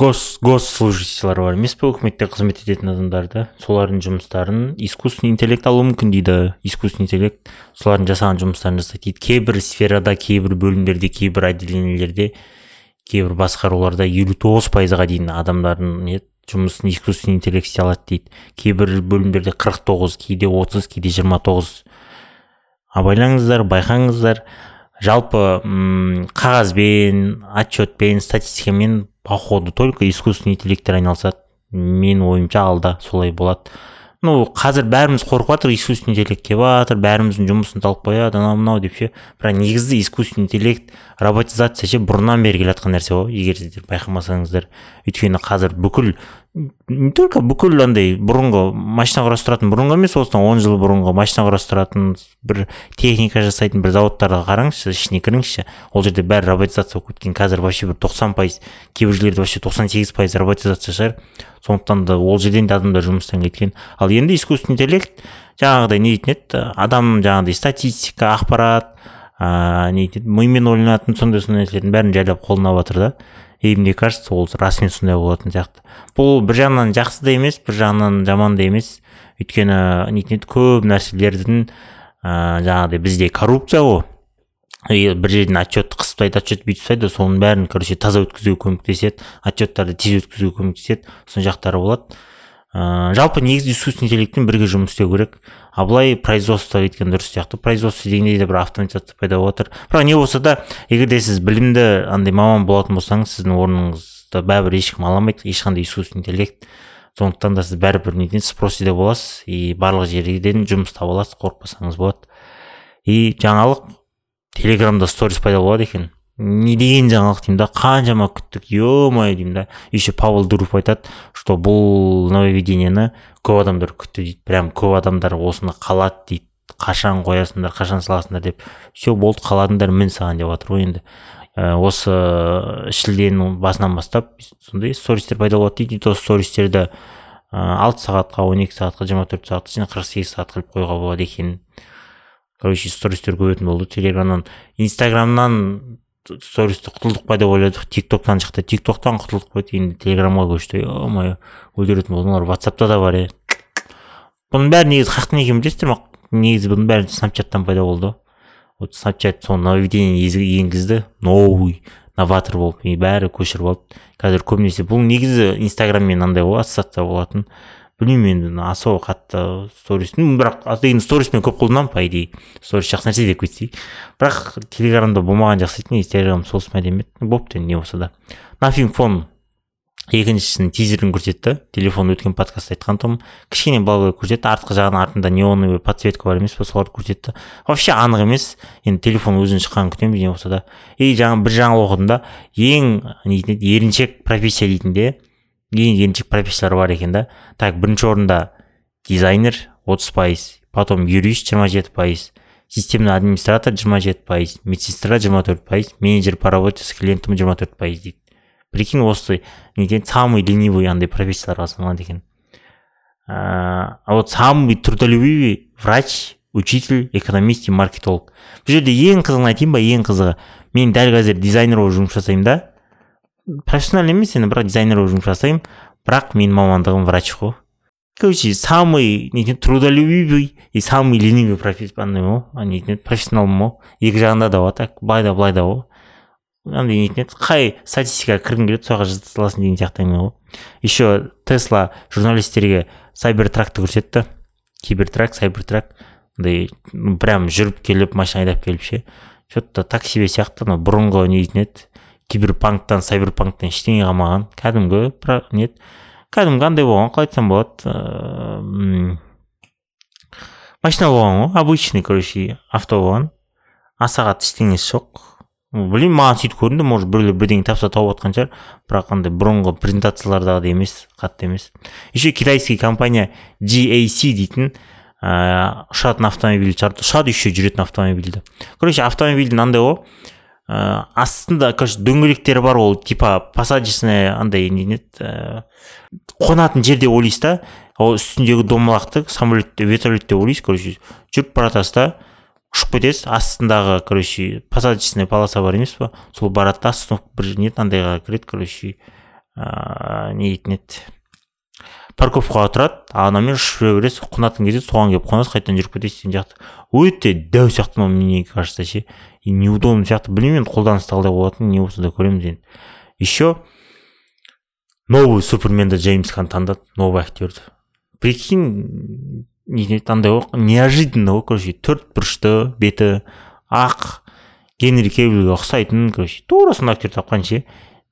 гос госслужащийлар бар. Емес па өкіметте қызмет ететін адамдар да? Солардың жұмыстарын искусственный интеллект алуы мүмкін дейді. Искусственный интеллект солардың жасаған жұмыстарын жасайды дейді. Кейбір сферада кейбір бөлімдерде кейбір отделениелерде кейбір басқаруларда елу тоғыз пайызға дейін адамдардың не жұмысын искусственный интеллект істей алады дейді. Кейбір бөлімдерде қырық тоғыз кейде отыз кейде жиырма тоғыз. Абайлаңыздар байқаңыздар. Жалпы қағазбен отчетпен статистикамен походу только искусственный интеллекттер айналысады. Менің ойымша алда солай болады. Ну қазір бәріміз қорқып жатыр искусственный интеллект келіп жатыр бәріміздің жұмысын алып қояды анау мынау деп ше. Бірақ негізі искусственный интеллект роботизация ше бұрыннан бері келе жатқан нәрсе ғой. Егер сіздер байқамасаңыздар өйткені қазір бүкіл не только бүкіл андай бұрынғы машина құрастыратын бұрынғы емес осыдан он жыл бұрынғы машина құрастыратын бір техника жасайтын бір заводтарға қараңызшы ішіне кіріңізші. Ол жерде бәрі роботизация болып кеткен. Қазір вообще бір тоқсан пайыз кейбір жерлерде вообще тоқсан сегіз пайыз роботизация шығар. Сондықтан да ол жерден де адамдар жұмыстан кеткен. Ал енді искусственный интеллект жаңағыдай не дейтін еді? Адам жаңағыдай статистика ақпарат ыыы не дейтін мимен ойланатын сондай сондай нәрселердің бәрін жайлап қолына алып жатыр да. И мне кажется ол расымен сондай болатын сияқты. Бұл бір жағынан жақсы да емес бір жағынан жаман да емес. Өйткені нетін еді көп нәрселердің ыыы жаңағыдай бізде коррупция ғой. И бір жерден отчет қысып тастайды отчет бүйтіп тастайды соның бәрін короче таза өткізуге көмектеседі отчеттарды тез өткізуге көмектеседі. Сол жақтары болады. Ыыы жалпы негізі искусственный интеллектпен бірге жұмыс істеу керек. А былай производство еткен дұрыс сияқты. Производство дегенде де бір автоматизация пайда болып жатыр бірақ не болса да егер де сіз білімді андай маман болатын болсаңыз сіздің орныңызды бәрібір ешкім ала алмайды ешқандай искусственный интеллект. Сондықтан да сіз бәрібір неден спросиде боласыз. И барлық жерден жұмыс таба аласыз қорықпасаңыз болады. И жаңалық телеграмда сторис пайда болады екен. Не деген жаңалық деймін да қаншама күттік е мое деймін да. Еще павел дуров айтады что бұл нововведениені көп адамдар күтті дейді. Прям көп адамдар осыны қалады дейді. Қашан қоясыңдар қашан саласыңдар деп. Все болды қаладыңдар мін саған деп жатыр ғой енді. Ә, осы шілденің басынан бастап сондай стористер пайда болады дейді. Сол стористерді алты сағатқа он екі сағатқа жиырма төрт сағатқа және қырық сегіз сағат қылып қоюға болады екен. Короче стористер көбейтін болды. Телеграмнан инстаграмнан стористі құтылдық па деп ойладық. Тик токтан шықты. Тик токтан құтылдық қой енді телеграмға көшті. Е мое өлтіретін болдың олар ватсапта да бар е. Бұның бәрі негізі қаяқтан екенін білесіздер ма негізі бұның бәрі снапчаттан пайда болды. Вот снапчат соны нововведение енгізді. Новый новатор болып и бәрі көшіріп алды. Қазір көбінесе бұл негізі инстаграммен андай ғой ассоциация болатын. Білмеймін енді особо қатты сторис бірақ деген сториспен көп қолданамын по идее. Сторис жақсы нәрсе деп кетсей бірақ телеграмда болмаған жақсы телеграм сосын әдемі еді бопты енді не болса да. Нафинг фон екіншісінің тизерін көрсетті. Телефон өткен подкастта айтқан тұғым. Кішкене балалар көрсетті. Артқы жағынан артында неоновый подсветка бар емес па соларды көрсетті. Вообще анық емес. Енді телефон өзінің шыққанын күтеміз не болса да. И жаңа бір жаңалық оқыдым да ең еріншек профессия дейтін де ең еріншек профессиялар бар екен да. Так бірінші орында дизайнер отыз пайыз потом юрист жиырма жеті пайыз системный администратор жиырма жеті пайыз медсестра жиырма төрт пайыз менеджер по работе с клиентом жиырма төрт пайыз дейді. Прикинь осы неден самый ленивый андай профессияларға саналады екен. А вот самый трудолюбивый врач учитель экономист и маркетолог. Бұл жерде ең қызығын айтайын ба ең қызығы. Мен дәл қазір дизайнер болып жұмыс жасаймын да. Профессионально емес енді бірақ дизайнер болып жұмыс жасаймын. Бірақ менің мамандығым врач қой короче самый трудолюбивый и самый ленивый андай ғой профессионалмын ғой екі жағында да так былай да былай да ғой андай нетін еді қай статистикаға кіргің келеді сол жаққа жаза саласың деген сияқты әңгіме ғой еще тесла журналистерге сайбертракты көрсетті. Кибертрак сайбертрак андай прям жүріп келіп машина айдап келіп ше. Че то так себе сияқты анау бұрынғы не дейтін еді киберпанктан сайберпанктан ештеңе қалмаған кәдімгі не кәдімгі андай болған қалай айтсам болады ыыы машина болған ғой обычный короче авто болған. Аса қатты ештеңесі жоқ. Білмеймін маған сөйтіп көрінді может біреулер бірдеңе тапса тауып жатқан шығар. Бірақ андай бұрынғы презентациялардағыдай емес қатты емес. Еще китайский компания GAC дейтін ыыы ұшатын автомобиль шығарды ұшады еще жүретін автомобильді. Короче автомобильдің андай ғой. Ә, астында короче дөңгелектері бар ол типа посадочный андай не еді ә, қонатын жерде ойлайсыз да ол үстіндегі домалақты самолетте вертолетте ойлайсыз короче жүріп бара жатасыз да ұшып кетесіз астындағы короче посадочный полоса бар емес па сол барады да остановка бір не андайға кіреді короче ыыы не дейтін еді. Парковкаға тұрады анамен ұшып жүре бересіз қонатын кезде соған келіп қонасыз қайтадан жүріп кетесіз деген сияқты. Өте дәу сияқты мне кажется ше. И неудобно сияқты білмеймін енді қолданыста қалай болатынын не болса да көреміз енді. Еще новый суперменді джеймс хан таңдады новый актерді прикинь андай ғой неожиданно ғой короче төрт бұрышты беті ақ генри кевиллге ұқсайтын короче тура сондай актер тапқан ше.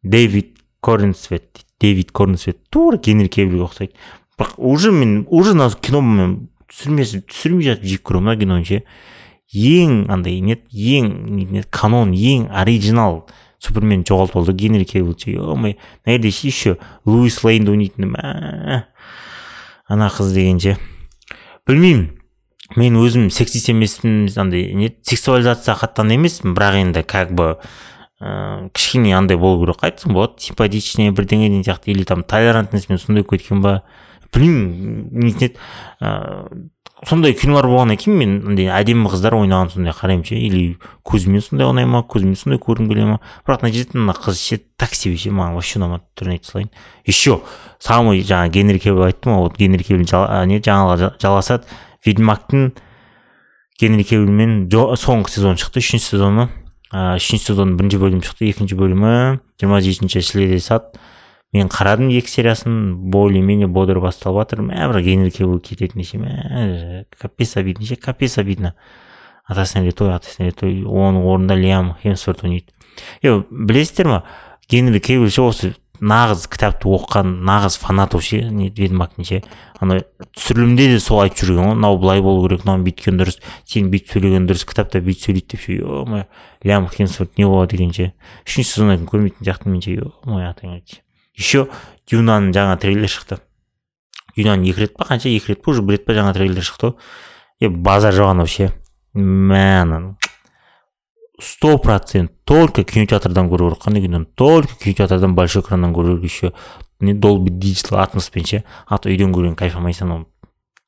Дэвид корнсвет дейді дэвид корнсвет тура генри кевиллге ұқсайды. Бірақ уже мен уже мына кино мен түсірмей жатып жек көремін мына киноны ше. Ең андай не ең не канон ең оригинал супермен жоғалтып алды генри кевилл е мое мына жерде еще луис лейнді ойнайтын мә ана қыз деген ше білмеймін. Мен өзім сексист емеспін андай не сексуализацияға қатты емеспін бірақ енді как бы ыыы кішкене андай болу керек. Айтсам болады симпатичный бірдеңе деген сияқты или там толерантностьмен сондай кеткен ба? Білмеймін нетеді ыыы сондай кинолар болғаннан кейін мен андай әдемі қыздар ойнаған сондай қараймын ше. Или көзіме сондай ұнай ма көзіме сондай көргім келе ма. Бірақ мына жерде мына қыз ше так себе ше маған вообще ұнамады түрін айта салайын. Еще самый жаңа генри кевилл айттым ғой вот генри кевилл не жаңағы жалғасады ведьмактың генри кевиллмен соңғы сезон шықты үшінші сезоны. Ыыы үшінші сезонның бірінші бөлімі шықты екінші бөлімі. жиырма жетінші шілдеде сат. Мен қарадым екі сериясын более менее бодро басталып жатыр. Мә бірақ генри кевилл кететін ше мә капец обидно ше капец обидно атасына летой атасына летой оның орнында лиам хемсворт ойнайды. Е білесіздер ма генри кевилл ше осы нағыз кітапты оқыған нағыз фанат ше ведьмактың ше ана түсірілімде де сол айтып жүрген ғой мынау былай болу керек мынау бүйткен дұрыс сен бүйтіп сөйлеген дұрыс кітапта бүйтіп сөйлейді деп ше. Е мое лиам хемсворт не болады екен ше. Үшінші кейін көрмейтін сияқтымын мен ше. Е мое атаңа еще дюнаның жаңа трейлер шықты. Дюнаның екі рет па қанша екі рет па уже бір рет па жаңа трейлер шықты ғой. Е базар жоқ анау ше сто процент только кинотеатрдан көру керек. Қандай киноны только кинотеатрдан большой экраннан көру керек еще. Не долби диджитал атмоспен ше. А то үйден көрген кайф алмайсың анау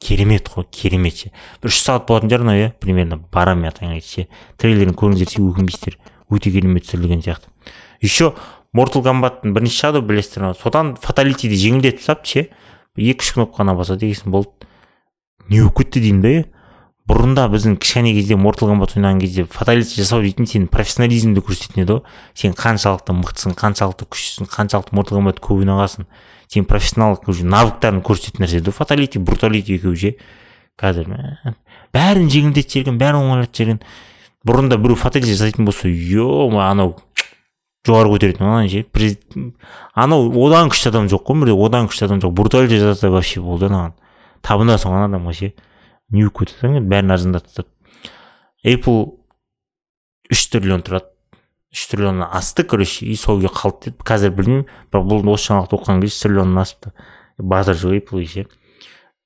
керемет қой керемет ше. Бір үш сағат болатын шығар мынау иә примерно барамын мен атаңа ше. Трейлерін көріңіздер өкінбейсіздер. Өте керемет түсірілген сияқты. Еще мортал комбаттың бірінші шады білесіздер ма содан фаталитиді жеңілдетіп тастапты ше? Екі үш кнопканы баса дегесін болды. Не болып кетті деймін да бұрында біздің кішкене кезде мортал комбат ойнаған кезде фаталити жасау дейтін сенің профессионализмді көрсететін еді ғой сен қаншалықты мықтысың қаншалықты күштісің қаншалықты мортал комбат көп ойнағансың. Сен профессионал уже навыктарын көрсететін нәрсе еді фаталити бруталити екеуі ше? Қазір бәрін жеңілдетіп жіберген бәрін оңайлатып жіберген. Бұрында біреу фаталити жасайтын болса е анау жоғары көтеретін ананы ше анау одан күшті адам жоқ қой міне одан күшті адам жоқ. Бруталити жасаса вообще болды анаған. Табынасың ана адамға ше не болып кетеді бәрін арзандатып apple үш триллион тұрады. Үш триллионнан асты короче и сол күйі қалды деді. Қазір білмеймін бірақ бұл осы жаңалықты оқыған кезде үш триллионнан асыпты базар жоқ apple ше.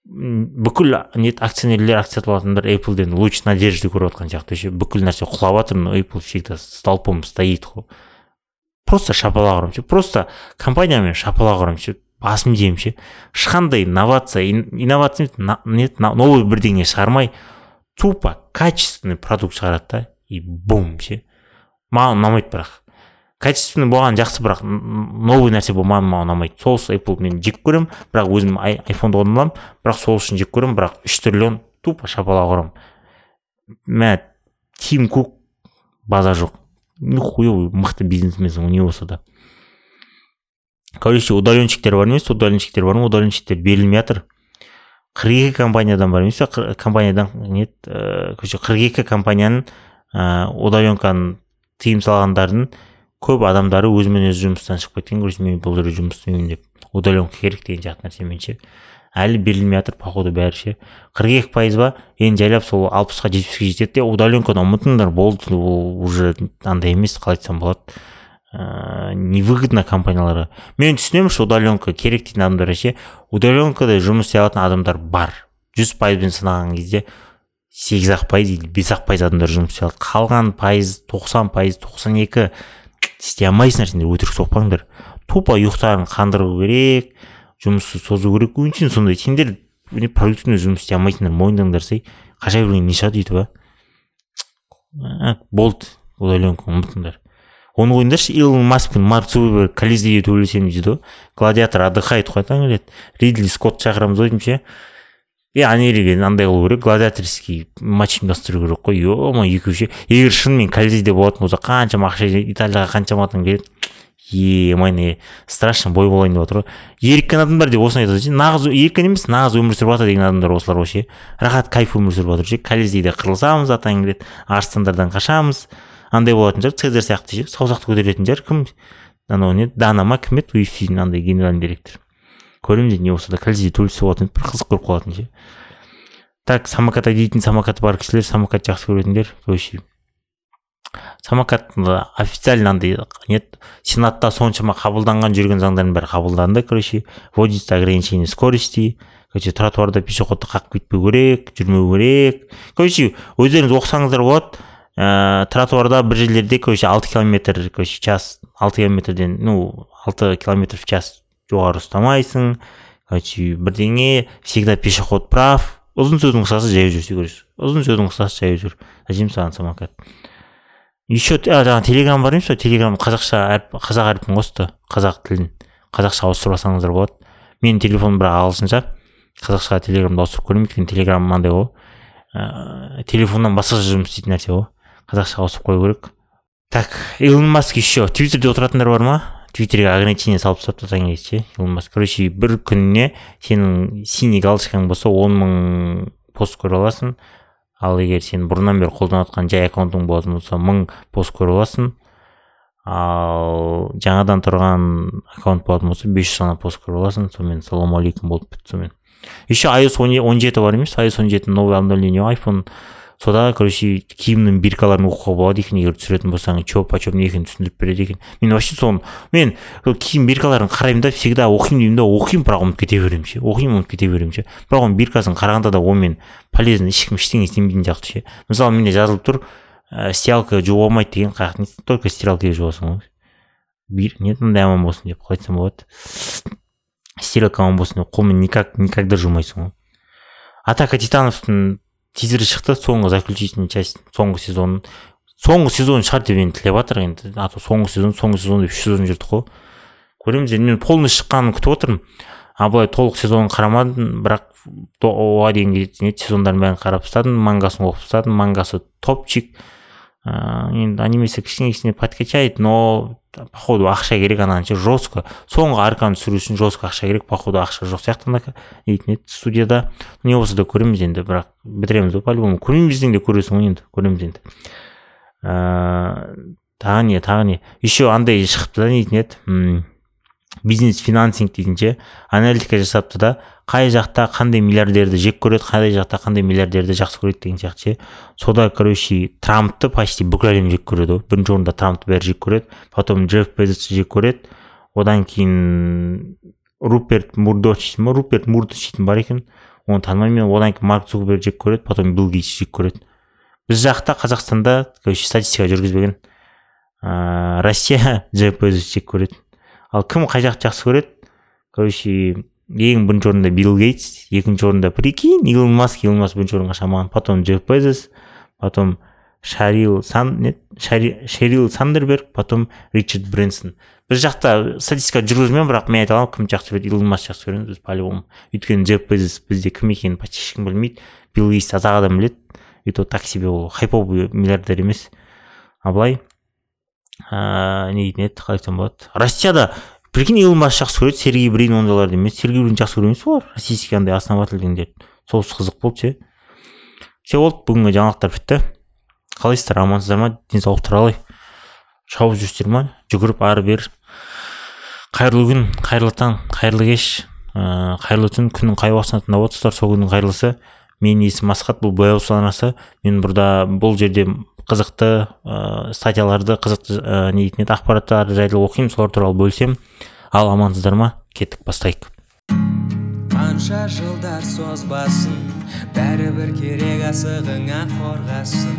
Бүкіл не акционерлер акция сатып apple луч надежды көріп жатқан сияқты. Ше бүкіл нәрсе құлап жатыр но apple всегда столпом стоит ғой просто шапалақ ұрамын просто компаниямен шапалақ ұрамын ше басым жеймін ше. Ешқандай инновация инновация не новый бірдеңе шығармай тупо качественный продукт шығарады да и бум ше. Маған ұнамайды бірақ. Качественный болған жақсы бірақ новый нәрсе болмаған маған ұнамайды. Сол apple мен жек көремін бірақ өзім айфонды қолданамын бірақ сол үшін жек көремін бірақ үш триллион тупо шапалақ ұрамын мә тим кук базар жоқ. Хуевый мықты бизнесмен не болса да. Короче удаленщиктер бар емес удаленщиктер бар ма удаленщиктер берілмей жатыр қырық екі компаниядан бар емес па компаниядан не короче қырық екі компанияның ыыы удаленканы тыйым салғандардың көп адамдары өзімен өзі жұмыстан шығып кеткен короче мен бұл жерде жұмыс істемеймін деп. Удаленка керек деген сияқты нәрсемен ше. Әлі берілмей жатыр походу бәрі ше. қырық екі пайыз ба? Енді жайлап сол алпысқа жетпіске жетеді де удаленканы ұмытыңдар болды ол уже андай емес қалай айтсам болады. Ыыы невыгодно компанияларға. Мен түсінемін что удаленка керек дейтін адамдар ше. Удаленкада жұмыс істей алатын адамдар бар. Жүз пайызбен санаған кезде сегіз ақ пайыз или бес ақ пайыз адамдар жұмыс істей алады. Қалған пайыз тоқсан пайыз тоқсан екі істей алмайсыңдар сендер өтірік соқпаңдар. Тупо ұйықтарын қандыру керек. Жұмысты созу керек өңшең сондай сендер продуктивный жұмыс істей алмайсыңдар мойындаңдарсай қашай берген не шығады өйтіп а болды. Удаленка ұмытыңдар. Оны қойыңдаршы илон маск пен марк цукерберг колизейде төбелесеміз дейді ғой. Гладиатор отдыхает қой келеді. Ридли скотт шақырамыз ғой деймін ше. И анериге андай қылу керек. Гладиаторский матч ұйымдастыру керек қой. Е мо екеуі ше. Егер шынымен колизейде болатын болса қаншама ақша италияға қаншама адам келеді. Е міне страшно бой болайын деп жатыр ғой еріккен адамдар деп осыны айтады ше. Нағыз еріккен емес нағыз өмір сүріп жатыр деген адамдар осылар ғой ше рахат кайф өмір сүріп жатыр ше. Колизейде қырылысамыз атаң келеді арыстандардан қашамыз. Андай болатын шығар цезарь сияқты ше. Саусақты көтеретін шығар кім? Анау не? Дана ма кім еді? Ufc андай генеральный директор. Көреміз енді не болса да колизейде төбелесіп болатын бір қызық көріп қалатын ше. Так самокат айдайтын самокаты бар кісілер самокат жақсы көретіндер короче самокат официально андай не сенатта соншама қабылданған жүрген заңдардың бәрі қабылданды короче вводится ограничение скорости короче тротуарда пешеходты қағып кетпеу керек жүрмеу керек. Короче өздеріңіз оқысаңыздар болады ә, тротуарда бір жерлерде короче алты километр короче час алты километрден ну алты километр в час жоғары ұстамайсың. Короче бірдеңе всегда пешеход прав. Ұзын сөздің қысқасы жаяу жүрсе көресіз ұзын сөздің қысқасы жаяу жүр. Зачем саған самокат? Еще жаңағы телеграм бар емес телеграм қазақша әріп қазақ әрпін қосты. Қазақ тілін қазақша ауыстырып алсаңыздар болады. Менің телефоным бірақ ағылшынша қазақшаға телеграмды ауыстырып көрмеймін өйткені телеграм мынандай ғой. Ә, телефоннан басқаша жұмыс істейтін нәрсе ғой. Қазақшаға ауыстырып қою керек. Так илон маск еще твиттерде отыратындар бар ма? Твиттерге ограничение салып тастапты таңертең ше илон маск. Короче бір күніне сенің синий галочкаң болса он мың пост көре аласың. Ал егер сен бұрыннан бері қолданып жатқан жай аккаунтың болатын болса мың пост көре аласың. Ал жаңадан тұрған аккаунт болатын болса бес жүз ғана пост көре аласың. Сонымен алейкум болып бітті сонымен. Еще iOS он жеті бар емес iOS он жеті новый обновление айфон сода короче киімнің биркаларын оқуға болады екен егер түсіретін болсаң че почем не екенін түсіндіріп береді екен мен вообще соны мен киім биркаларын қараймын да всегда оқимын деймін да оқимын бірақ ұмытып кете беремін ше оқимын ұмытып кете беремін ше. Бірақ оның биркасын қарағанда да онымен полезно ешкім ештеңе істемейтін сияқты ше. Мысалы менде жазылып тұр ә, стиралка жуып алмайды деген қаяқ только стиралкаға жуасың ғой. Не мындай аман болсын деп қалай айтсам болады. Стиралка аман болсын деп қолмен никак никогда жумайсың ғой. Атака титановтың тизері шықты соңғы заключительный часть соңғы сезон. Соңғы сезон шығар деп енді тілеп жатыр енді а то соңғы сезон соңғы сезон деп үш сезон жүрдік қой көреміз енді мен полный шыққанын күтіп отырмын а былай толық сезонын қарамадым бірақ оған дейін не сезондардың бәрін қарап тастадым мангасын оқып тастадым мангасы топчик ыыы енді анимесі кішкене кішкене подкачает но походу ақша керек анаған ше жестко соңғы арканы түсіру үшін жестко ақша керек походу ақша жоқ сияқты ана дейтін еді студияда. Не болса да көреміз енді бірақ бітіреміз ғой по любому көрмеймін десең де көресің ғой енді көреміз енді. Ыыы тағы не тағы не. Еще андай шығыпты да не дейтін еді. Бизнес финансинг дейтін ше аналитика жасапты да қай жақта қандай миллиардерді жек көреді қай жақта қандай миллиардерді жақсы көреді деген сияқты ше. Сода короче трампты почти бүкіл әлем жек көреді ғой. Бірінші орында трампты бәрі жек көреді потом джефф безосты жек көреді. Одан кейін руперт мурдоч ма руперт мурдоч дейтін бар екен. Оны танымаймын мен. Одан кейін марк цукерберг жек көреді потом билл гейтс жек көреді. Біз жақта қазақстанда короче статистика жүргізбеген ыыы россия джефф безос жек көреді. Ал кім қай жақты жақсы көреді? Короче ең бірінші орында билл гейтс екінші орында прикинь илон маск илон маск бірінші орынға шамаған. Потом джефф безос потом шарил сан не шерил сандерберг потом ричард брэнсон. Біз жақта статистика жүргізбеймін бірақ мен айта аламын кім жақсы көреді? Илон маск жақсы көреміз біз по любому өйткені джефф безос бізде кім екенін почти ешкім білмейді. Билл гейтс аз адам біледі. И то так себе ол. Хайповый миллиардер емес. А былай ыыы не дейтін еді қалай айтсам болады. Россияда прикинь илон маск жақсы көреді сергей брин ондайларды емес сергей брин жақсы көреді емес олар российский андай основатель дегендерді қызық болды ше. Все болды бүгінгі жаңалықтар бітті. Қалайсыздар амансыздар ма? Денсаулықтар қалай шауып жүрсіздер ма? Жүгіріп ары бері қайырлы күн қайырлы таң қайырлы кеш. Ыыы қайырлы түн күннің қай уақытысында тыңдап отырсыздар сол күннің қайырлысы. Менің есімім асхат бұл бояу арнасы мен burada бұл жерде қызықты ә, статьяларды қызықты ә, не дейтін еді ақпараттар жайлы оқимын солар туралы бөлісемін. Ал амансыздар ма? Кеттік бастайық. Қанша жылдар созбасын бәрібір керек асығыңа қорғасын.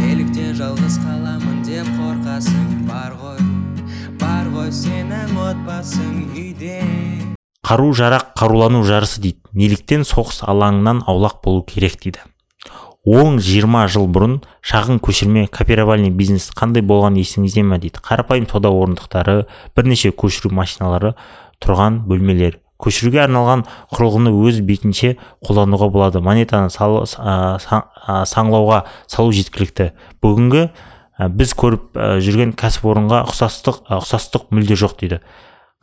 Неліктен жалғыз қаламын деп қорқасың бар ғой бар ғой сенің отбасың үйде. Қару жарақ қарулану жарысы дейді. Неліктен соғыс алаңынан аулақ болу керек дейді. Он жиырма жыл бұрын шағын көшірме копировальный бизнес қандай болған есіңізде ме дейді. Қарапайым сауда орындықтары бірнеше көшіру машиналары тұрған бөлмелер. Көшіруге арналған құрылғыны өз бетінше қолдануға болады. Монетаны салу, а, са- а, саңлауға салу жеткілікті. Бүгінгі а, біз көріп а, жүрген кәсіпорынға ұқсастық ұқсастық мүлде жоқ дейді.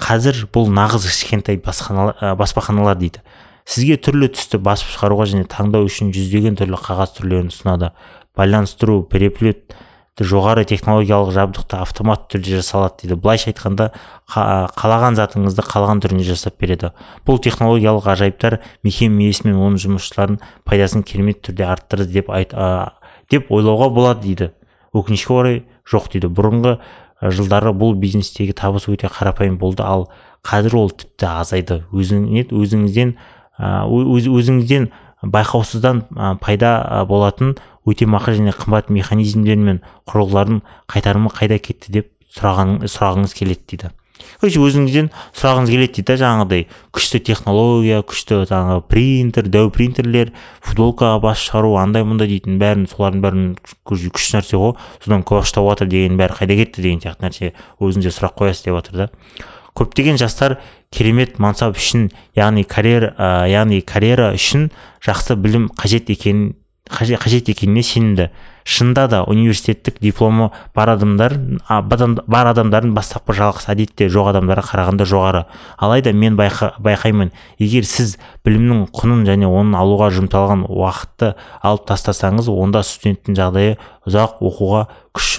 Қазір бұл нағыз кішкентай баспаханалар дейді. Сізге түрлі түсті басып шығаруға және таңдау үшін жүздеген түрлі қағаз түрлерін ұсынады. Байланыстыру переплет жоғары технологиялық жабдықты автоматты түрде жасалады дейді. Былайша айтқанда қа- қалаған затыңызды қалаған түрінде жасап береді. Бұл технологиялық ажайыптар мекеме иесі мен оның жұмысшыларының пайдасын керемет түрде арттырды деп айт а, деп ойлауға болады дейді. Өкінішке орай жоқ дейді. Бұрынғы жылдары бұл бизнестегі табыс өте қарапайым болды ал қазір ол тіпті азайды. Өзіңізден а, өз, өзіңізден байқаусыздан пайда болатын өтемақы және қымбат механизмдер мен құрылғылардың қайтарымы қайда кетті деп сұраған, сұрағыңыз келеді дейді. Короче өзіңізден сұрағыңыз келеді дейді да жаңағыдай. Күшті технология күшті жаңағы принтер дәу принтерлер футболкаға басып шығару андай мындай дейтін бәрін солардың бәрін күшті нәрсе ғой. Содан ақша тауып жатыр деген бәрі қайда кетті деген сияқты нәрсе өзіңізге сұрақ қоясыз деп жатыр да. Көптеген жастар керемет мансап үшін яғни карьера яғни карьера үшін жақсы білім қажет екенін қажет, екеніне сенімді. Шынында да университеттік дипломы бар адамдар а, бар адамдардың бастапқы жалақысы әдетте жоқ адамдарға қарағанда жоғары. Алайда мен байқа, байқаймын егер сіз білімнің құнын және оның алуға жұмсалған уақытты алып тастасаңыз онда студенттің жағдайы ұзақ оқуға күш,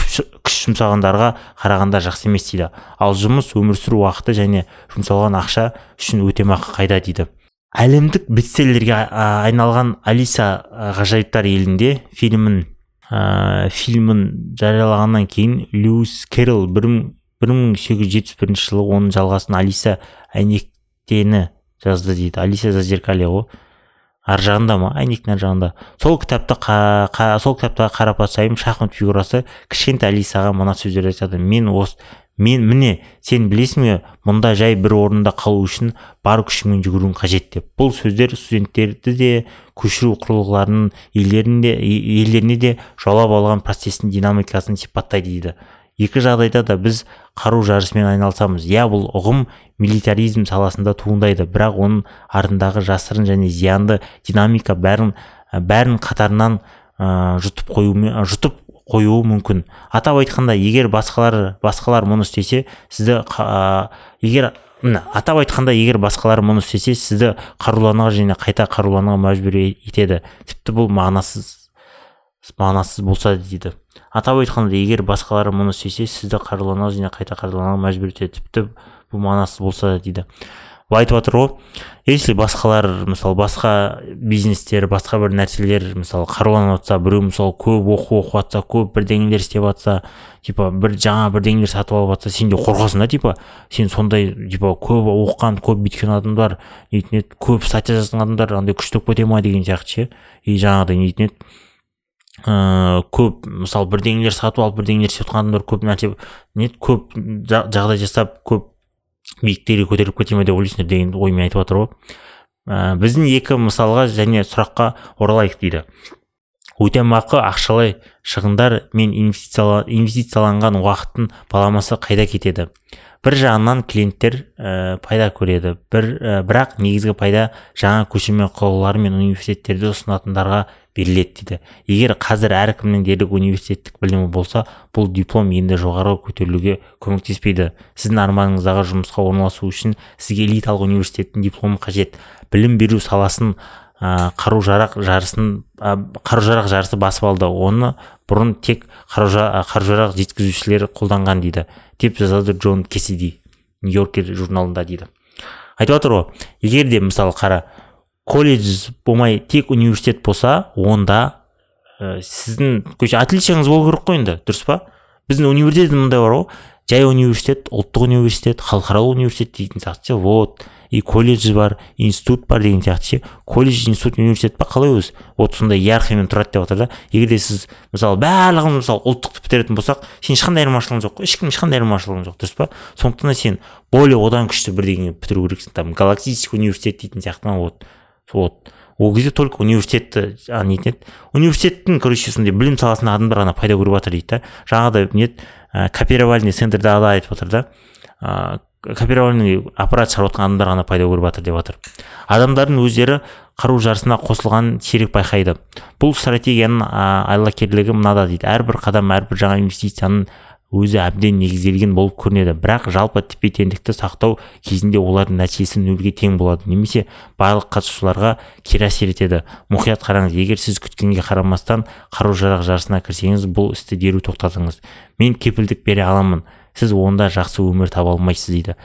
күш жұмсағандарға қарағанда жақсы емес дейді. Ал жұмыс өмір сүру уақыты және жұмсалған ақша үшін өтемақы қайда дейді? Әлемдік бестселлерге айналған алиса ғажайыптар елінде фильмін ә, фильмін жариялағаннан кейін льюис керрол бір мың сегіз жүз жетпіс бірінші жылы оның жалғасын алиса әйнектені жазды дейді. Алиса зазеркалье ғой ар жағында ма? Әйнектің ар жағында. Сол кітапта қа, қа, сол кітаптағы қарапайым шахмат фигурасы кішкентай алисаға мына сөздерді айтады. Мен осы мен міне сен білесің бе мұнда жай бір орында қалу үшін бар күшіңмен жүгіруің қажет деп. Бұл сөздер студенттерді де көшіру құрылғыларының елдеріне де жаулап алған процестің динамикасын сипаттайды дейді. Екі жағдайда да біз қару жарысымен айналысамыз. Иә бұл ұғым милитаризм саласында туындайды бірақ оның артындағы жасырын және зиянды динамика бәрін бәрін қатарынан ә, жұтып қоюмен жұтып қоюы мүмкін. Атап айтқанда егер басқалар басқалар мұны істесе сізді қа- егер міне атап айтқанда егер басқалар мұны істесе сізді қарулануға және қайта қарулануға мәжбүр етеді. Тіпті бұл мағынасыз мағынасыз болса дейді. Атап айтқанда егер басқалар мұны істесе сізді қарулануға және қайта қарулануға мәжбүр етеді. Тіпті бұл мағынасыз болса дейді. Былай айтып жатыр ғой. Если басқалар мысалы басқа бизнестер басқа бір нәрселер мысалы қаруланып жатса біреу мысалы көп оқу оқып жатса көп бірдеңелер істеп жатса типа бір жаңа бірдеңелер сатып алып жатса сен де қорқасың да типа. Сен сондай типа көп оқыған көп бүйткен адамдар нетін еді көп статья жазған адамдар андай күшті болып кете ма деген сияқты ше. И жаңағыдай нетін еді ыыы көп мысалы бірдеңелер сатып алып бірдеңелер істеп жатқан адамдар көп нәрсе не көп жа- жағдай жасап көп биіктерге көтеріліп кете ме деп ойлайсыңдар деген оймен айтып жатыр ғой. Ә, біздің екі мысалға және сұраққа оралайық дейді. Өтемақы ақшалай шығындар мен инвестицияла- инвестицияланған уақыттың баламасы қайда кетеді? Бір жағынан клиенттер ә, пайда көреді. Бір ә, бірақ негізгі пайда жаңа көшірме құрылғылары мен университеттерді ұсынатындарға беріледі дейді. Егер қазір әркімнің дерлік университеттік білімі болса бұл диплом енді жоғары көтерілуге көмектеспейді. Сіздің арманыңыздағы жұмысқа орналасу үшін сізге элиталық университеттің дипломы қажет. Білім беру саласын ә, қару жарақ жарысын ә, қару жарақ жарысы басып алды. Оны бұрын тек қару жарақ жеткізушілер қолданған дейді. Деп жазады джон кесиди нью йоркер журналында дейді. Айтып жатыр ғой егер де мысалы қара колледж болмай тек университет болса онда ә, сіздің короче отличияңыз болу керек қой енді дұрыс па? Біздің университет мындай бар ғой жай университет ұлттық университет халықаралық университет дейтін сияқты вот. И колледж бар институт бар деген сияқты ше. Колледж институт университет па қалай өзі? Вот сондай иерархиямен тұрады деп жатыр да. Егер де сіз мысалы барлығын мысалы ұлттықты бітіретін болсақ сен ешқандай айырмашылығың жоқ қой. Ешкім ешқандай айырмашылығың жоқ дұрыс па? Сондықтан да сен более одан күшті бірдеңе бітіру керексің. Там галактический университет дейтін сияқты ма? Вот. Вот. Ол кезде только университетті нетін еді университеттің короче сондай білім саласындағы адамдар ғана пайда көріп жатыр дейді да. Жаңағыдай не еді копировальный центрдағыда айтып жатыр да. Копировальный аппарат шығарып жатқан адамдар ғана пайда көріп жатыр деп жатыр адамдардың өздері қару жарысына қосылғанын сирек байқайды. Бұл стратегияның айлакерлігі мынада дейді. Әрбір қадам әрбір жаңа инвестицияның өзі әбден негізделген болып көрінеді. Бірақ жалпы тепе теңдікті сақтау кезінде олардың нәтижесі нөлге тең болады немесе барлық қатысушыларға кері әсер етеді. Мұқият қараңыз егер сіз күткенге қарамастан қару жарақ жарысына кірсеңіз бұл істі дереу тоқтатыңыз. Мен кепілдік бере аламын. Сіз онда жақсы өмір таба алмайсыз дейді.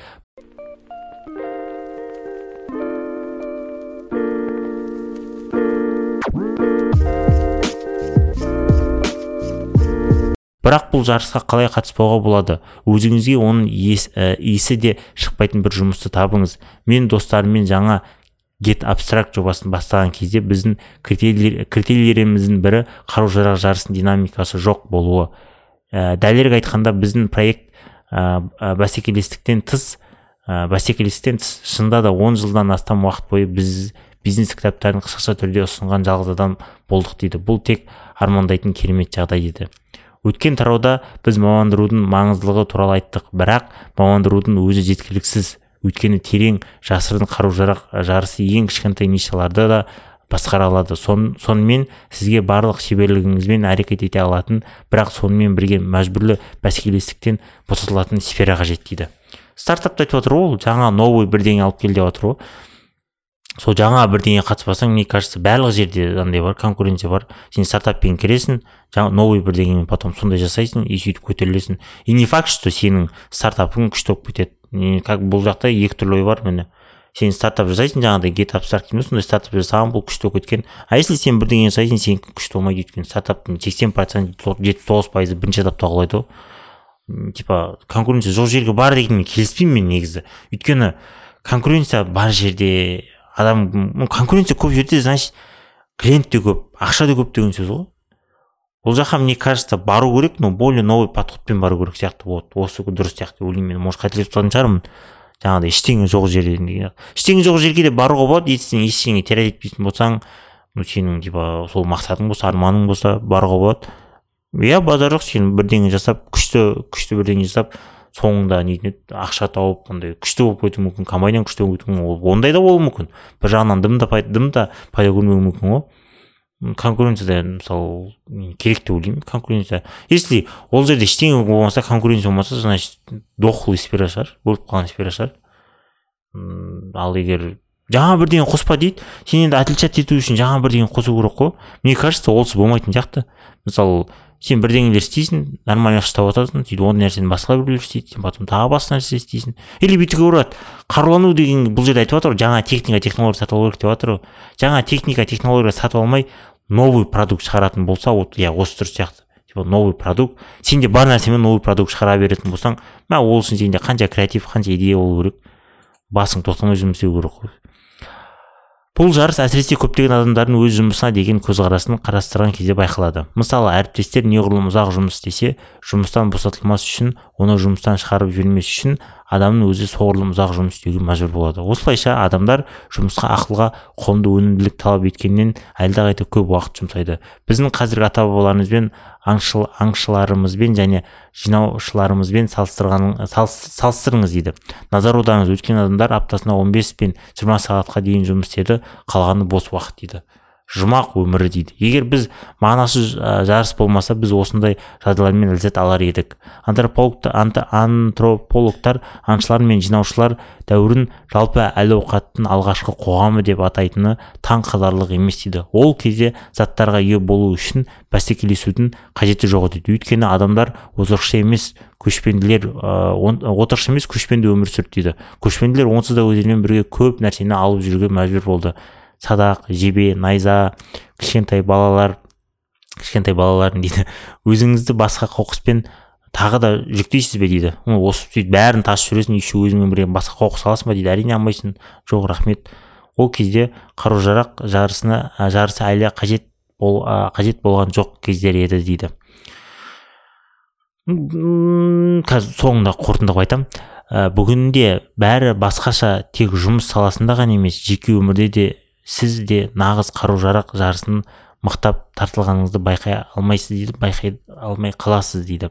Бірақ бұл жарысқа қалай қатыспауға болады? Өзіңізге оның иесі, ә, иісі де шықпайтын бір жұмысты табыңыз. Мен достарыммен жаңа get абстракт жобасын бастаған кезде біздің критерийлеріміздің бірі қару жарақ жарысының динамикасы жоқ болуы. Ә, дәлірек айтқанда біздің проект ә, бәсекелестіктен тыс ә, бәсекелестіктен тыс. Шынында да 10 жылдан астам уақыт бойы біз бизнес кітаптарын қысқаша түрде ұсынған жалғыз адам болдық дейді. Бұл тек армандайтын керемет жағдай дейді өткен тарауда біз мамандырудың маңыздылығы туралы айттық. Бірақ мамандырудың өзі жеткіліксіз. Өйткені терең жасырын қару жарақ жарысы ең кішкентай нишаларды да басқара алады Сон, сонымен сізге барлық шеберлігіңізбен әрекет ете алатын бірақ сонымен бірге мәжбүрлі бәсекелестіктен босатылатын сфера қажет дейді стартапты айтып отыр ол жаңа новый бірдеңе алып кел деп жатыр ғой. Сол жаңа бірдеңе қатыспасаң мне кажется барлық жерде андай бар конкуренция бар. Сен стартаппен кіресің жаңа новый бірдеңемен потом сондай жасайсың и сөйтіп көтерілесің. И не факт что сенің стартапың күшті болып кетеді. Как бұл жақта екі түрлі ой бар міне. Сен стартап жасайсың жаңағыдай гет абстракт дейміз сондай стартап жасаған бұл күшті болып кеткен. А если сен бірдеңе жасайсың сенікі күшті болмайды өйткені стартаптың сексен процент жетпіс тоғыз пайызы бірінші этапта құлайды ғой. Типа конкуренция жоқ жерге бар дегенмен келіспеймін мен негізі. Өйткені конкуренция бар жерде адам конкуренция көп жерде значит клиент те көп ақша да көп деген сөз ғой. Бұл жаққа мне кажется бару керек но более новый подходпен бару керек сияқты. Вот осы дұрыс сияқты деп ойлаймын мен. Может қателесіп қалатын шығармын. Жаңағыдай ештеңе жоқ жерде ештеңе жоқ жерге де баруға болады если сен ештеңе терять етпейтін болсаң ну сенің типа сол мақсатың болса арманың болса баруға болады. Иә базар жоқ сен бірдеңе жасап күшті күшті бірдеңе жасап соңында нетін ақша тауып андай күшті болып кетуі мүмкін компанияң күшті болып кетуі мүмкін ондай да болуы мүмкін. Бір жағынан дым да дым да пайда көрмеуі мүмкін ғой. Конкуренцияда мысалы керек деп ойлаймын конкуренция если ол жерде ештеңе болмаса конкуренция болмаса значит дохлый сфера шығар өліп қалған сфера шығар ал егер жаңа бірдеңе қоспа дейді сен енді отличать ету үшін жаңа бірдеңе қосу керек қой. Мне кажется олсыз болмайтын сияқты. Мысалы сен бірдеңелер істейсің нормально тауып жатасың сөйтіп ол нәрсені басқа біреулер істейді сен потом тағы басқа нәрсе істейсің. Или бүйтуге болады қарулану деген бұл жерде айтып жатыр ғой жаңа техника технология сатып алу керек деп жатыр ғой. Жаңа техника технология сатып алмай новый продукт шығаратын болса вот иә осы дұрыс сияқты. Типа новый продукт. Сенде бар нәрсемен новый продукт шығара беретін болсаң мә ол үшін сенде қанша креатив қанша идея болу керек. Басың тоқтамай жұмыс істеу керек қой. Бұл жарыс әсіресе көптеген адамдардың өз жұмысына деген көзқарасын қарастырған кезде байқалады. Мысалы әріптестер неғұрлым ұзақ жұмыс істесе жұмыстан босатылмас үшін оны жұмыстан шығарып жібермес үшін адамның өзі соғұрлым ұзақ жұмыс істеуге мәжбүр болады. Осылайша адамдар жұмысқа ақылға қомды өнімділік талап еткеннен әлдеқайда көп уақыт жұмсайды. Біздің қазіргі ата бабаларымызбен аңшыл, аңшыларымызбен және жинаушыларымызбен салыстырыңыз дейді. Назар аударыңыз. Өткен адамдар аптасына 15 пен 20 сағатқа дейін жұмыс істеді қалғаны бос уақыт дейді. Жұмақ өмірі дейді. Егер біз мағынасыз жарыс болмаса біз осындай жағдайлармен ләззат алар едік. Антропологтар аңшылар мен жинаушылар дәуірін жалпы әл ауқаттың алғашқы қоғамы деп атайтыны таң қаларлық емес дейді. Ол кезде заттарға ие болу үшін бәсекелесудің қажеті жоқ дейді. Өйткені адамдар отырықшы емес көшпенділер отырықшы емес көшпенді өмір сүрді дейді. Көшпенділер онсыз да өздерімен бірге көп нәрсені алып жүруге мәжбүр болды. Садақ жебе найза кішкентай балалар кішкентай балалардың дейді. Өзіңізді басқа қоқыспен тағы да жүктейсіз бе дейді? Осы сөйтіп бәрін тасып жүресің еще өзіңмен бірге басқа қоқыс аласың ба дейді? Әрине алмайсың. Жоқ рахмет. Ол кезде қару жарақ жарысына жарысы әлі қажет бол қажет болған жоқ кездер еді дейді. Қазір соңында қорытындылап айтамын ә, бүгінде бәрі басқаша тек жұмыс саласында ғана емес жеке өмірде де сіз де нағыз қару жарақ жарысын мықтап тартылғаныңызды байқай алмайсыз дейді байқай алмай қаласыз дейді.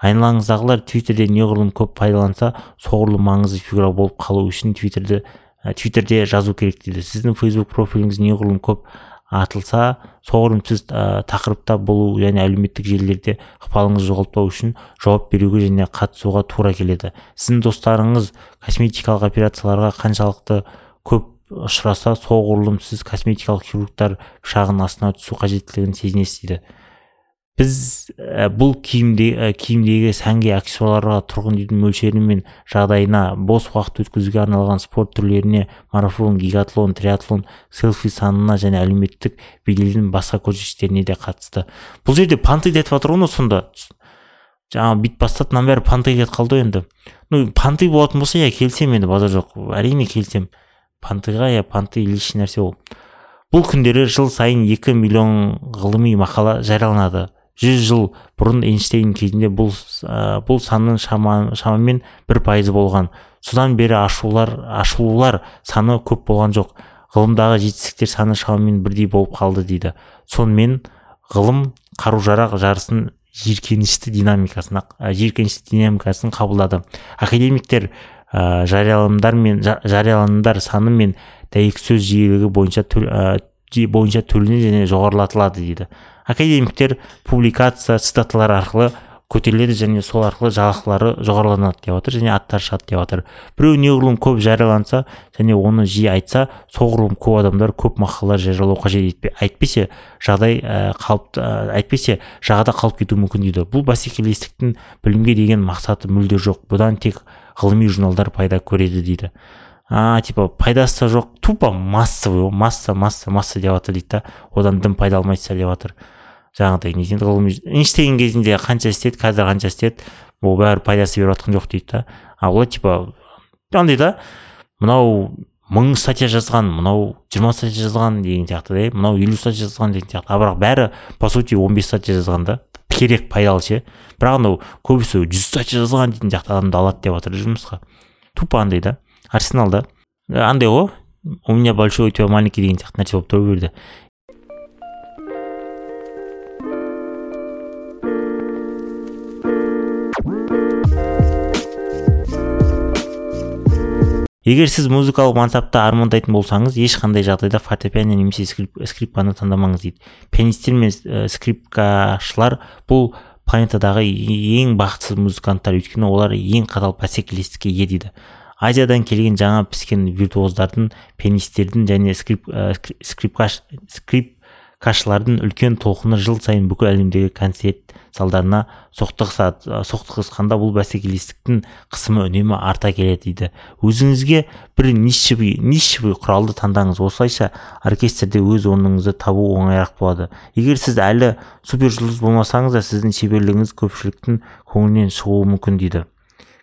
Айналаңыздағылар твиттерде неғұрлым көп пайдаланса соғұрлым маңызды фигура болып қалу үшін твиттерді ә, твиттерде жазу керек дейді. Сіздің фейсбук профиліңіз неғұрлым көп атылса соғұрлым сіз ә, тақырыпта болу және әлеуметтік желілерде ықпалыңызды жоғалтпау үшін жауап беруге және қатысуға тура келеді. Сіздің достарыңыз косметикалық операцияларға қаншалықты көп ұшыраса соғұрлым сіз косметикалық хирургтар пышағының астына түсу қажеттілігін сезінесіз дейді біз ә, бұл киімде ә, киімдегі сәнге аксессуарларға тұрғын үйдің мөлшері мен жағдайына бос уақыт өткізуге арналған спорт түрлеріне марафон гигатлон триатлон селфи санына және әлеуметтік беделдің басқа көрсеткіштеріне де қатысты. Бұл жерде панты айтып жатыр ғой сонда. Жаңағы бүйтіп бастады мынаның бәрі панты кетіп қалды ғой енді. Ну панты болатын болса иә келісемін енді базар жоқ. Әрине келісемін. Пантыға иә панты лишний нәрсе ол. Бұл күндері жыл сайын екі миллион ғылыми мақала жарияланады. Жүз жыл бұрын эйнштейн кезінде бұл ә, бұл санның шама, шамамен бір пайызы болған. Содан бері ашулар ашылулар саны көп болған жоқ. Ғылымдағы жетістіктер саны шамамен бірдей болып қалды дейді. Сонымен ғылым қару жарақ жарысын жиіркенішті динамикасына жиіркенішті динамикасын қабылдады. Академиктер ә, жарияланымдар мен жарияланымдар саны мен дәйексөз жиілігі бойынша бойынша төленеді және жоғарылатылады дейді. Академиктер публикация цитаталар арқылы көтеріледі және сол арқылы жалақылары жоғарыланады деп жатыр және аттары шығады деп жатыр біреу неғұрлым көп жарияланса және оны жиі айтса соғұрлым көп адамдар көп мақалалар жариялау қажет әйтпесе жағдай ә, қалып ә, әйтпесе жағада қалып кетуі мүмкін дейді. Бұл бәсекелестіктің білімге деген мақсаты мүлде жоқ. Бұдан тек ғылыми журналдар пайда көреді дейді. А типа пайдасы жоқ тупо массовый масса масса масса деп жатыр дейді да. Одан дым пайда алмайсыздар деп жатыр жаңағыдай не ғылыми эйнштейн кезінде қанша істеді қазір қанша істеді ол бәрі пайдасы беріп жатқан жоқ дейді да. А олар типа андай да мынау мың статья жазған мынау жиырма статья жазған деген сияқты да мынау елу статья жазған деген сияқты. А бірақ бәрі по сути он бес статья жазған да. Керек пайдалы ше? Бірақ анау көбісі жүз статья жазған дейтін сияқты адамды алады деп жатыр жұмысқа. Тупо андай да. Арсеналда андай ғой. У меня большой у тебя маленький деген сияқты нәрсе болып тұра берді. Егер сіз музыкалық мансапты армандайтын болсаңыз ешқандай жағдайда фортепиано немесе скрипканы таңдамаңыз дейді. Пианисттер мен ә, скрипкашылар бұл планетадағы ең бақытсыз музыканттар. Өйткені олар ең қатал бәсекелестікке ие дейді. Азиядан келген жаңа піскен виртуоздардың пианистердің және скрип, ә, скрипкаш скрипкашылардың үлкен толқыны жыл сайын бүкіл әлемдегі концерт залдарына соқтығысқанда бұл бәсекелестіктің қысымы үнемі арта келеді дейді. Өзіңізге бір нишевый нишевый құралды таңдаңыз. Осылайша оркестрде өз орныңызды табу оңайырақ болады. Егер сіз әлі супержұлдыз болмасаңыз да сіздің шеберлігіңіз көпшіліктің көңілінен шығуы мүмкін дейді.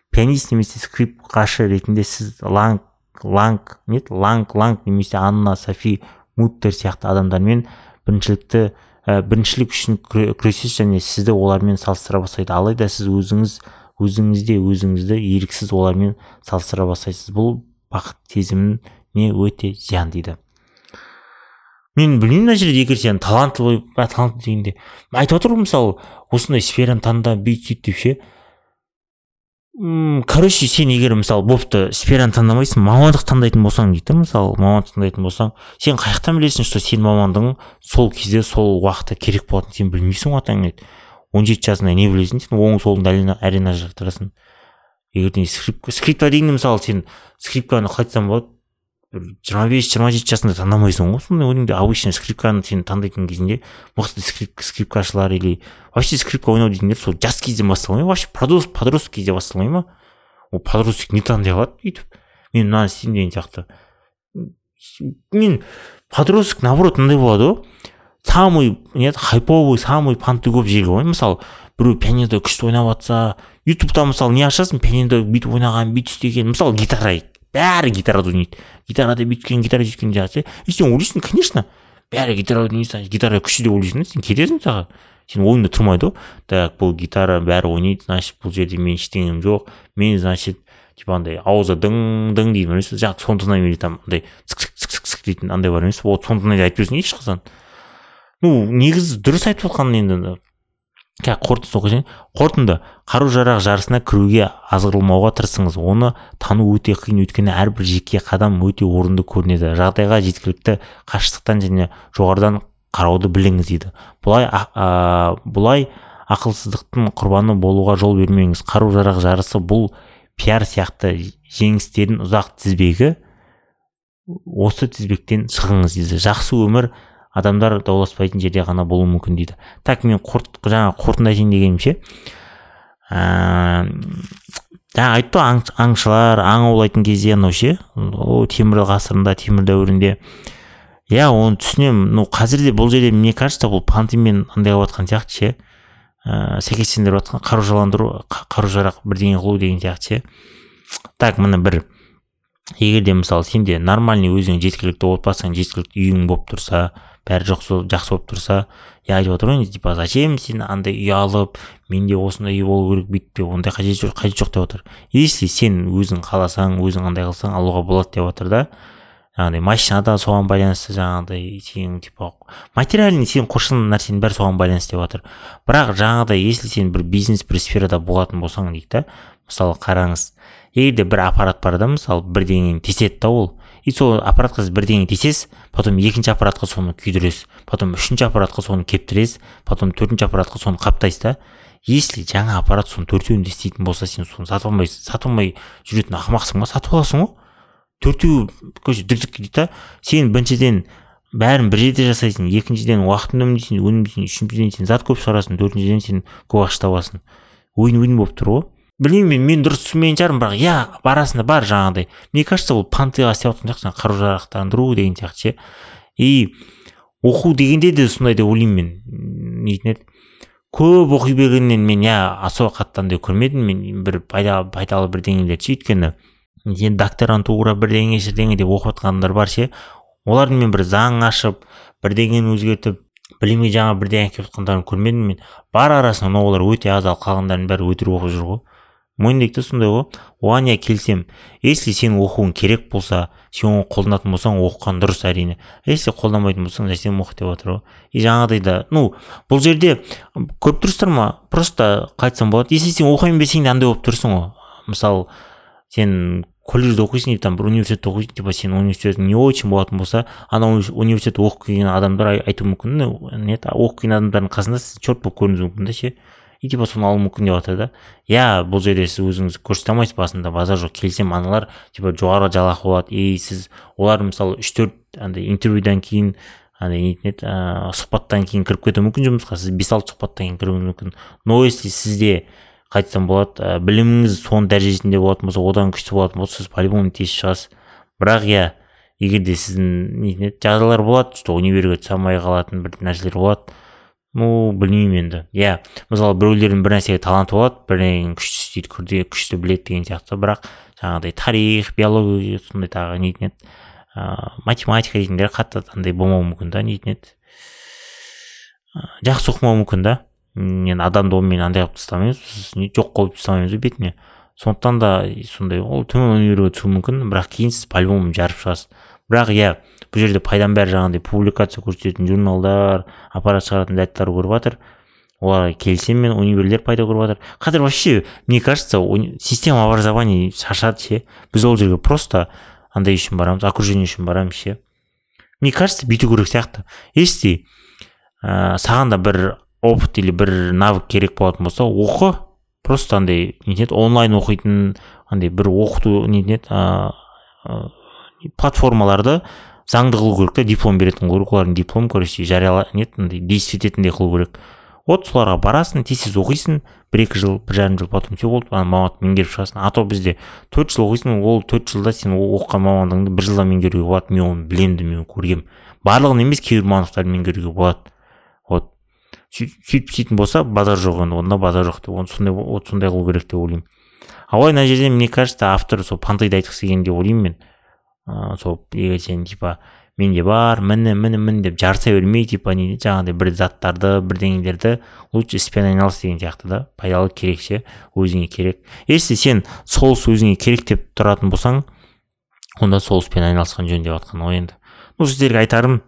Пианист немесе скрипкашы ретінде сіз ланг ланг не ланг ланг немесе анна софи муттер сияқты адамдармен біріншілікті ә, біріншілік үшін күресесіз және сізді олармен салыстыра бастайды. Алайда сіз өзіңіз өзіңізде өзіңізді еріксіз олармен салыстыра бастайсыз. Бұл бақыт сезіміне өте зиян дейді. Мен білмеймін мына жерде егер сен талантлы талантты дегенде. Айтып отыр ғой мысалы осындай сфераны таңда бүйт сөйт деп ше м короче сен егер мысалы бопты сфераны таңдамайсың мамандық таңдайтын болсаң дейді мысалы мамандық таңдайтын болсаң сен қай жақтан білесің что сенің мамандығың сол кезде сол уақытта керек болатынын сен білмейсің ғой атаң он жеті жасыңда не білесің сен оң солыңды арена жақтырасың. Егер скрипка скрипка дегенде мысалы сен скрипканы қалай айтсам болады жиырма бес жиырма жеті жасыңда таңдамайсың ғой сондай ойыңды обычно скрипканы сен таңдайтын кезінде мықты скрип, скрипкашылар или вообще скрипка ойнау дейтіндер сол жас кезден басталмай ма вообще подросток кезде басталмай ма ол подросток не таңдай алады өйтіп мен мынаны істеймін деген сияқты мен подросток наоборот мындай болады ғой самый не хайповый самый панты көп жері ғой мысалы біреу пианинода күшті ойнап жатса ютубта мысалы не ашасың пианинода бүйтіп ойнаған бүйтіп істеген мысалы гитара бәрі гитарада ойнайды гитарада бүйткен гитара сөйткен ше и сен ойлайсың конечно бәрі гитарада ойнайды гитара күшті деп ойлайсың да. Сен кетесің тағы сен ойыңда тұрмайды ғой. Так бұл гитара бәрі ойнайды значит бұл жерде менің ештеңем жоқ. Мен значит типа андай аузы дың дың дейді білесіз жаңағы соны тыңдай береді там андай дейтін андай бар емес вот сондайды айтып берсең ешқашан. Ну негізі дұрыс айтып отқан енді қорытындысын оқисың қорытынды қару жарақ жарысына кіруге азғырылмауға тырысыңыз. Оны тану өте қиын. Өйткені әрбір жеке қадам өте орынды көрінеді. Жағдайға жеткілікті қашықтықтан және жоғарыдан қарауды біліңіз дейді. Бұлай ә, бұлай ақылсыздықтың құрбаны болуға жол бермеңіз. Қару жарақ жарысы бұл пиар сияқты жеңістердің ұзақ тізбегі осы тізбектен шығыңыз дейді. Жақсы өмір адамдар дауласпайтын жерде ғана болуы мүмкін дейді. Так мен қорт, жаңа қорытынды айтайын дегенім ше. Жаңа айтты ғой аң, аңшылар аң аулайтын кезде анау ше о темір ғасырында темір дәуірінде. Иә оны түсінемін. Ну қазір де бұл жерде мне кажется бұл пантымен андай қылып жатқан сияқты ше. Ә, сәйкестендіріп жатқан қаружаландыру қару жарақ бірдеңе қылу деген сияқты ше. Так міне бір егер де мысалы сенде нормальный өзіңе жеткілікті отбасың жеткілікті үйің болып тұрса бәрі жақсы жақсы болып тұрса я айтып отыр ғой типа зачем сен андай үй алып менде осындай үй болу керек бүйтпе ондай қажет жоқ қажет жоқ деп отыр. Если сен өзің қаласаң өзің андай қылсаң алуға болады деп отыр да жаңағыдай машина да соған байланысты жаңағыдай сен типа материальный сен қоршаған нәрсенің бәрі соған байланысты деп жатыр бірақ жаңағыдай если сен бір бизнес бір сферада болатын болсаң дейді да мысалы қараңыз егер де бір аппарат бар да мысалы бірдеңені теседі да ол и сол аппаратқа сіз бірдеңе тесесіз потом екінші аппаратқа соны күйдіресіз потом үшінші аппаратқа соны кептіресіз потом төртінші аппаратқа соны қаптайсыз да. Если жаңа аппарат соның төртеуін де істейтін болса сен соны сатып алмайсың сатып алмай жүретін ақымақсың ба? Сатып аласың ғой. Төртеуі короче дүрдік дейді да. Сен біріншіден бәрін бір жерде жасайсың екіншіден уақытыңды үнемдейсің өнімдейсің үшіншіден сен зат көп шығарасың төртіншіден сен көп ақша табасың. Ойын ойын болып тұр ғой. Білмеймін мен дұрыс түсінбеген шығармын бірақ иә барасында бар жаңағыдай мне кажется ол пантыға істеп жатқан сияқты қару жарақтандыру деген сияқты ше. И оқу дегенде де сондай деп ойлаймын мен нетін еді. Көп оқи бергеннен мен иә особо қатты андай көрмедім мен бір пайда пайдалы бірдеңелерді ше өйткені енді докторантура бірдеңе шірдеңе деп оқып жатқандар бар ше олардың мен бір заң ашып бірдеңені өзгертіп білімге жаңа бірдеңе әкеліп жатқандарын көрмедім мен. Бар арасында но олар өте аз ал қалғандарының бәрі өтірік оқып жүр ғой. Мойындайық та сондай ғой. Оған иә келісемін если сен оқуың керек болса сен оны қолданатын болсаң оқыған дұрыс әрине. Если қолданбайтын болсаң зачем оқы деп жатыр ғой. И жаңағыдай да ну бұл жерде көріп тұрсыздар ма? Просто қалай айтсам болады. Если сен оқимын берсең де андай болып тұрсың ғой. Мысалы сен колледжде оқисың или там бір университетте оқисың типа сен университетің не очень болатын болса ана университетте оқып келген адамдар айтуы мүмкін нет оқып келген адамдардың қасында сіз черт болып көрінуіңіз мүмкін да ше. И типа соны алу мүмкін деп жатыр да. Иә бұл жерде сіз өзіңізді көрсете алмайсыз басында базар жоқ келсем аналар типа жоғары жалақы болады. И сіз олар мысалы үш төрт андай интервьюдан кейін андай нетін еді ыыы сұхбаттан кейін кіріп кетуі мүмкін жұмысқа сіз бес алты сұхбаттан кейін кіруіңіз мүмкін. Но если сізде қалай айтсам болады ә, біліміңіз соның дәрежесінде болатын болса одан күшті болатын болса сіз по любому тез шығасыз. Бірақ иә егер де сіздің нетін еді жағдайлар болады что универге түсе алмай қалатын бір нәрселер болады. Ну білмеймін енді. Иә мысалы біреулердің бір нәрсеге таланты болады бірдеңені күшті істейді күрде күшті біледі деген сияқты. Бірақ жаңағыдай тарих биология сондай тағы нетін еді? Ыыы математика дейтіндер қатты андай болмауы мүмкін да нетін еді? Жақсы оқымауы мүмкін да. Енді адамды онымен андай қылып тастамаймыз жоқ қылып тастамаймыз ғой бетіне. Сондықтан да сондай ол төмен универге түсуі мүмкін бірақ кейін сіз по любому жарып шығасыз. Бірақ иә бұл жерде пайданың бәрі жаңағыдай публикация көрсететін журналдар аппарат шығаратын заттар көріп жатыр. Оларға келісемін мен универлер пайда көріп жатыр. Қазір вообще мне кажется система образования шаршады ше. Біз ол жерге просто андай үшін барамыз окружение үшін барамыз ше. Мне кажется бүйту керек сияқты. Если ә, саған да бір опыт или бір навык керек болатын болса оқы. Просто андай нетін онлайн оқитын андай бір оқыту нетін еді платформаларды заңды қылу керек та диплом беретін қылу керек олардың диплом короче жарияла нет андай действовать ететіндей қылу керек. Вот соларға барасың тез тез оқисың бір екі жыл бір жарым жыл потом все болды ана мамандықты меңгеріп шығасың. А то бізде төрт жыл оқисың ол төрт жылда сен оқыған мамандығыңды бір жылда меңгеруге болады. Мен оны білемін мен көргенмін. Барлығын емес кейбір мамандықтарды меңгеруге болады. Вот. Сөйтіп істейтін болса базар жоқ енді онда базар жоқ деп оны сондай вот сондай қылу керек деп ойлаймын. Ал мына жерде мне кажется автор сол пантайды айтқысы келген деп ойлаймын мен. Ыыы сол егер сен типа менде бар міне міне міне деп жарыса бермей типа не жаңағыдай бір заттарды бірдеңелерді лучше іспен айналыс деген сияқты да пайдалы керек ше өзіңе керек если сен сол іс өзіңе керек деп тұратын болсаң онда сол іспен айналысқан жөн деп жатқан ғой енді ну сіздерге айтарым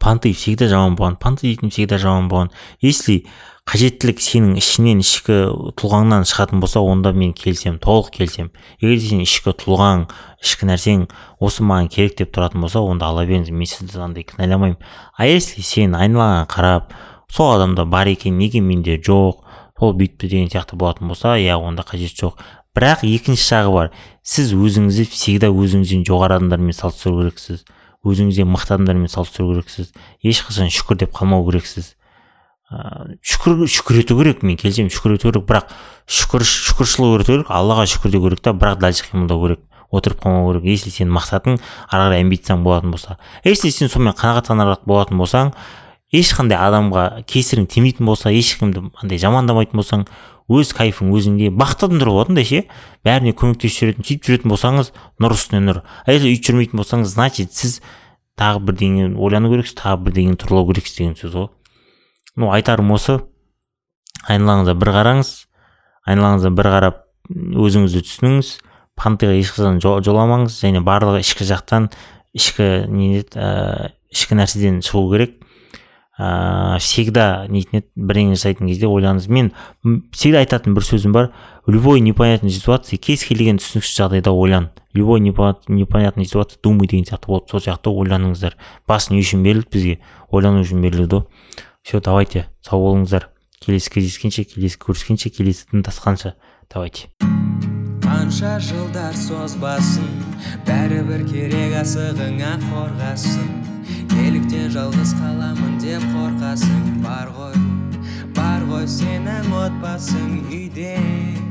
понты всегда жаман болған понты всегда жаман болған если қажеттілік сенің ішінен ішкі тұлғаңнан шығатын болса онда мен келісемін толық келісемін егер сен ішкі тұлғаң ішкі нәрсең осы маған керек деп тұратын болса онда ала беріңіз мен сізді андай кінәламаймын. А если сен айналаңа қарап сол адамда бар екен неге менде жоқ сол бүйтті деген сияқты болатын болса иә онда қажет жоқ. Бірақ екінші жағы бар. Сіз өзіңізді всегда өзіңізден жоғары адамдармен салыстыру керексіз. Өзіңізден мықты адамдармен салыстыру керексіз. Ешқашан шүкір деп қалмау керексіз. Ыыы шүкір шүкір ету керек мен келісемін шүкір ету керек. Бірақ шүкір шүкіршілік ету керек аллаға шүкір деу керек та бірақ дальше қимылдау керек. Отырып қалмау керек. Если сенің мақсатың ары қарай амбицияң болатын болса. Если сен сонымен қанағаттанарлық болатын болсаң ешқандай адамға кесірің тимейтін болса ешкімді андай жамандамайтын болсаң өз кайфың өзіңде. Бақытты адамдар болады андай ше. Бәріне көмектесіп жүретін сөйтіп жүретін болсаңыз нұр үстіне нұр. А если өйтіп жүрмейтін болсаңыз значит сіз тағы бірдеңе ойлану керексіз тағы бірдеңені тұрлау керексіз деген сөз ғой. Ну айтарым осы. Айналаңызға бір қараңыз. Айналаңызға бір қарап өзіңізді түсініңіз. Пантыға ешқашан жоламаңыз. Және барлығы ішкі жақтан ішкі не ә, ішкі нәрседен шығу керек. Ыыы всегда нетін еді бірдеңе жасайтын кезде ойлаңыз. Мен всегда айтатын бір сөзім бар. Любой непонятный ситуация кез келген түсініксіз жағдайда ойлан. Любой непонятный ситуация думай деген сияқты болады сол сияқты ойланыңыздар. Бас не үшін берілді бізге. Ойлану үшін берілді ғой. Все давайте сау болыңыздар. Келесі кездескенше келесі көріскенше келесі тастасқанша давайте. Қанша жылдар созбасын бәрібір керек асығыңа қорғасын. Неліктен жалғыз қаламын деп қорқасың. Бар ғой бар ғой сенің отбасың үйде.